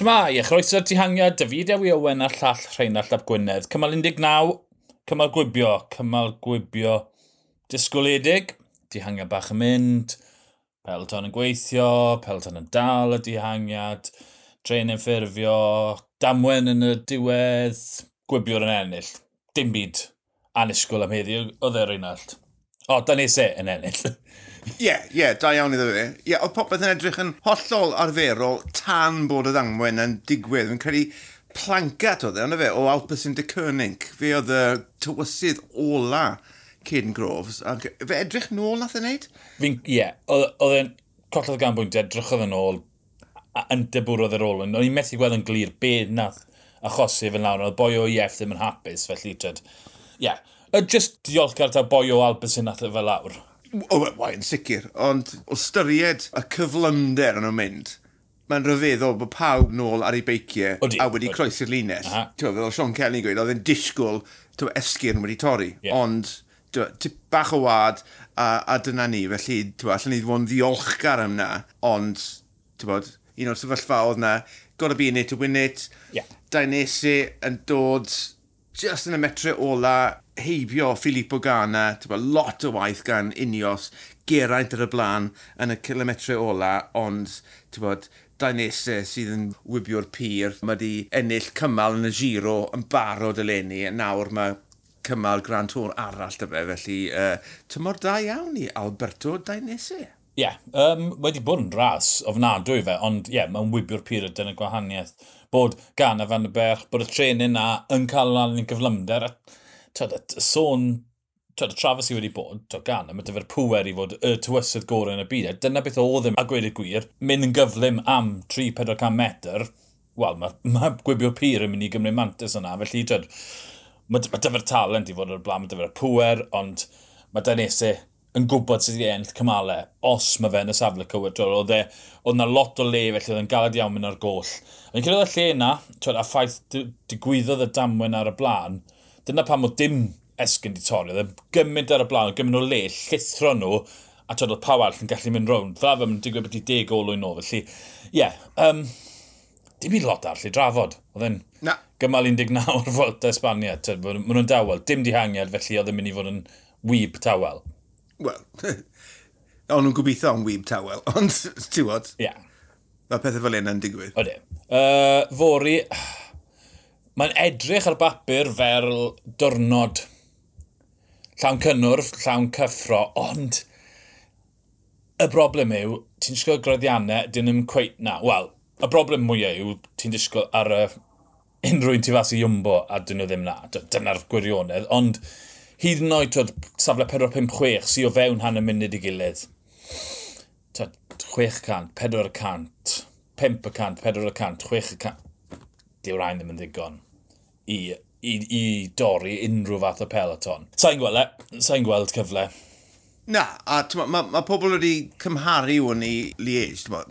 Tymai, a chroeso'r dihangiad, David Ewi Owen a'r llall Rheinald Ap Gwynedd. Cymal 19, cymal gwibio, cymal gwibio disgwledig, dihangiad bach yn mynd, Pelton yn gweithio, Pelton yn dal y dihangiad, tren yn ffurfio, damwen yn y diwedd, gwibiwr yn ennill. Dim byd anisgwyl am heddi, oedd e Rheinald. O, dan e yn ennill. Ie, ie, da iawn iddo fe. Ie, yeah, oedd popeth yn edrych yn hollol arferol tan bod y ddangwen yn digwydd. Fi'n credu plancat oedd e, ond fe, o Alpes yn de Cernig. Fe oedd y tywysydd ola Caden Groves, ac fe edrych nôl nath e'n neud? Fi'n, ie, yeah, oedd e'n collodd gan bwynt edrych oedd yn ôl, yn debwrodd yr ôl. O'n i'n methu gweld yn glir beth nath achosi fe'n lawr. Oedd boi o IEF ddim yn hapus, felly, ie. Yeah. Just diolch gael ta boi o Alpes yn nath e fel lawr. O, wai, yn sicr. Ond o styried y cyflymder yn o'n mynd, mae'n rhyfeddol bod pawb nôl ar ei beiciau a wedi croesi'r linell. Ti'n fel Sean Kelly'n gweud, oedd e'n disgwyl tywa, esgyrn wedi torri. Yeah. Ond tywa, tip bach o wad a, a dyna ni. Felly, tywa, allan ni fod yn ddiolchgar am na. Ond, ti'n bod, un o'r sefyllfa oedd na, gotta be in it to win it. Yeah. Dainese yn dod just yn y metre ola heibio Filippo Gana, tyba, lot o waith gan Unios, geraint ar y blaen yn y kilometre ola, ond bod, dainese sydd yn wybio'r pyr. Mae di ennill cymal yn y giro yn barod eleni, a nawr mae cymal Grand Tour arall dy fe, felly uh, tymor da iawn i Alberto Dainese. Ie, yeah, um, wedi bod yn ras ofnadwy fe, ond ie, yeah, mae'n wybio'r pyr yn y gwahaniaeth. Bod gan y fan y berch, bod y trenin na yn cael yn i'n cyflymder, a tyd, sôn tyd, trafod sydd wedi bod, tyd, gan, mae dyfer pwer i fod y tywysydd gorau yn y byd. Dyna beth oedd ddim, a gweud y gwir, mynd yn gyflym am 3-400 metr, wel, mae ma gwibio'r pyr yn mynd i gymryd mantis yna, felly tyd, mae ma dyfer talent i fod o'r blaen, mae dyfer pwer, ond mae Danese yn gwybod sydd i enll cymalau, os mae fe yn y safle cywydrol. Oedd e, oedd na lot o le, felly oedd yn galed iawn mynd ar goll. Yn cyrraedd y lle yna, twyd, a ffaith digwyddodd y damwen ar y blaen, Dyna pam oedd dim esgyn di torri. Oedd e gymaint ar y blaen, gymaint o le, llithro nhw, a tyd oedd pawb arall yn gallu mynd rownd. Dda fe, mae'n digwydd beth i deg olwyn o. Felly, ie, yeah, um, dim i lot arall i drafod. Oedd e'n gymal 19 o'r Volta Espania. Maen nhw'n dawel, dim dihangiad, felly oedd e'n mynd i fod yn wyb tawel. Wel, o'n nhw'n gobeithio am wyb tawel, ond ti'n bod? Ie. Yeah. Mae pethau fel un yn digwydd. Oedde. Uh, fori, Mae'n edrych ar bapur fel diwrnod llawn cynnwrf, llawn cyffro, ond y broblem yw, ti'n disgwyl graddiannau, dyn nhw'n cweith na. Wel, y broblem mwyaf yw, ti'n disgwyl ar y unrhyw un ti fas i ymbo, a dyn nhw ddim na. Dyna'r gwirionedd, ond hyd yn oed, twyd, safle 456, sy'n o fewn han y munud i gilydd. Twyd, 600, 400, 500, 400, 600. Diw rhain ddim yn ddigon i, i, i dorri unrhyw fath o peloton. Sa'n gweld, e? sa'n gweld cyfle. Na, a mae ma, ma pobl wedi cymharu hwn i Liege,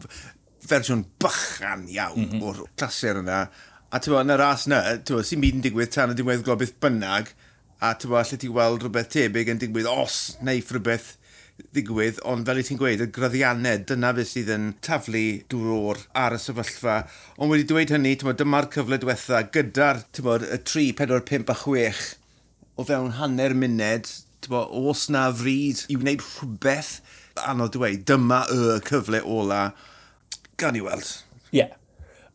fersiwn bychan iawn mm -hmm. o'r clasur yna. A ti'n bod, yn y ras yna, sy'n byd yn digwydd tan y diwedd globeth bynnag, a ti'n bod, lle ti weld rhywbeth tebyg yn digwydd os neu rhywbeth ddigwydd, ond fel i ti'n gweud, y graddiannau, dyna beth sydd yn taflu dŵr ar y sefyllfa. Ond wedi dweud hynny, tymod, dyma'r cyfle diwetha, gyda'r tymod, y 3, 4, 5 a 6 o fewn hanner munud, tymod, os na fryd i wneud rhywbeth anodd dweud, dyma y cyfle ola, gan i weld. Ie. Yeah.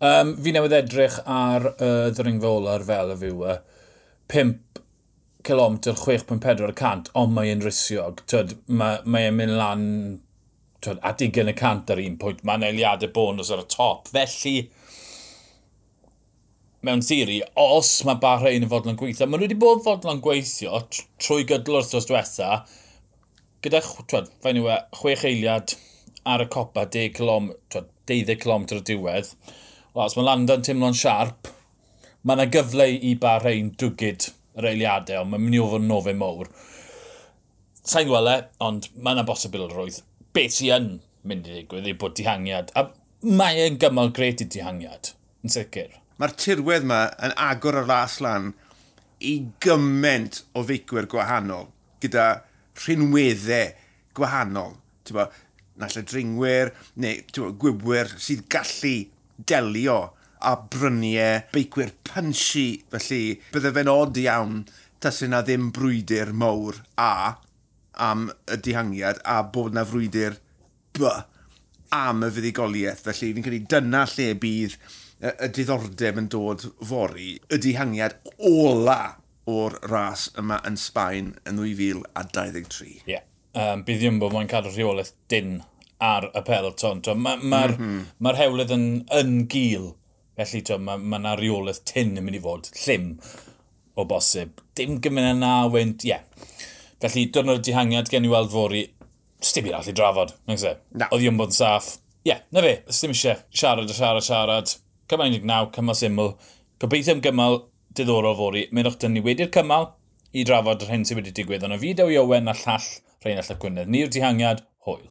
Um, fi newydd edrych ar y uh, ddringfa ola'r fel y fyw. 5 km 6.4 cant, ond mae e'n risiog. Tyd, mae, mae e'n mynd lan twyd, at 20 y cant ar un pwynt. Mae'n eiliadau bonus ar y top. Felly, mewn theori, os mae Bahrein yn fodlon gweithio, maen nhw wedi bod fodlon gweithio trwy gydl o'r thos diwetha, gyda twyd, fain yw e, chwech eiliad ar y copa, 10 km, twyd, 12 km o diwedd. Wel, os mae Landa'n teimlo'n siarp, mae yna gyfle i Bahrein dwgyd yr eiliadau, ond mae'n mynd i ofyn nofe mowr. Sa'n gweld e, ond mae yna bosibil rwydd. Beth sy'n yn mynd i ddigwydd i bod dihangiad, a mae e'n gymal gret i dihangiad, yn sicr. Mae'r tirwedd yma yn agor ar las lan i gymaint o feicwyr gwahanol, gyda rhinweddau gwahanol. Bo, nall y dringwyr neu bo, gwybwyr sydd gallu delio a bryniau beicwyr punchy. Felly, bydde fe'n od iawn tas yna ddim brwydr mawr A am y dihangiad a bod na frwydr B am y fuddigoliaeth. Felly, fi'n credu dyna lle bydd y y diddordeb yn dod fori y dihangiad ola o'r ras yma yn Sbaen yn 2023. Ie. Yeah. Um, bydd ddim bod mae'n cadw rheolaeth dyn ar y peloton. Mae'r ma, ma mm -hmm. ma hewlydd yn, yn gil Felly mae ma yna reolaeth tyn yn mynd i fod, llym o bosib. Dim gymryd yna wynt, ie. Yeah. Felly diwrnod dihangiad gen i weld fori, sdim i'n allu drafod, nag se? Na. Oedd yn saff. Ie, yeah, na fe, sdim eisiau siarad a siarad a siarad. Cymal 19, cymal syml. Gobeithio am gymal diddorol fori. Meddwch dyn ni wedi'r cymal i drafod yr hyn sydd wedi digwydd. Ond o fideo i Owen a llall Rhain Rheinald gwynedd. Ni'r dihangiad, hwyl.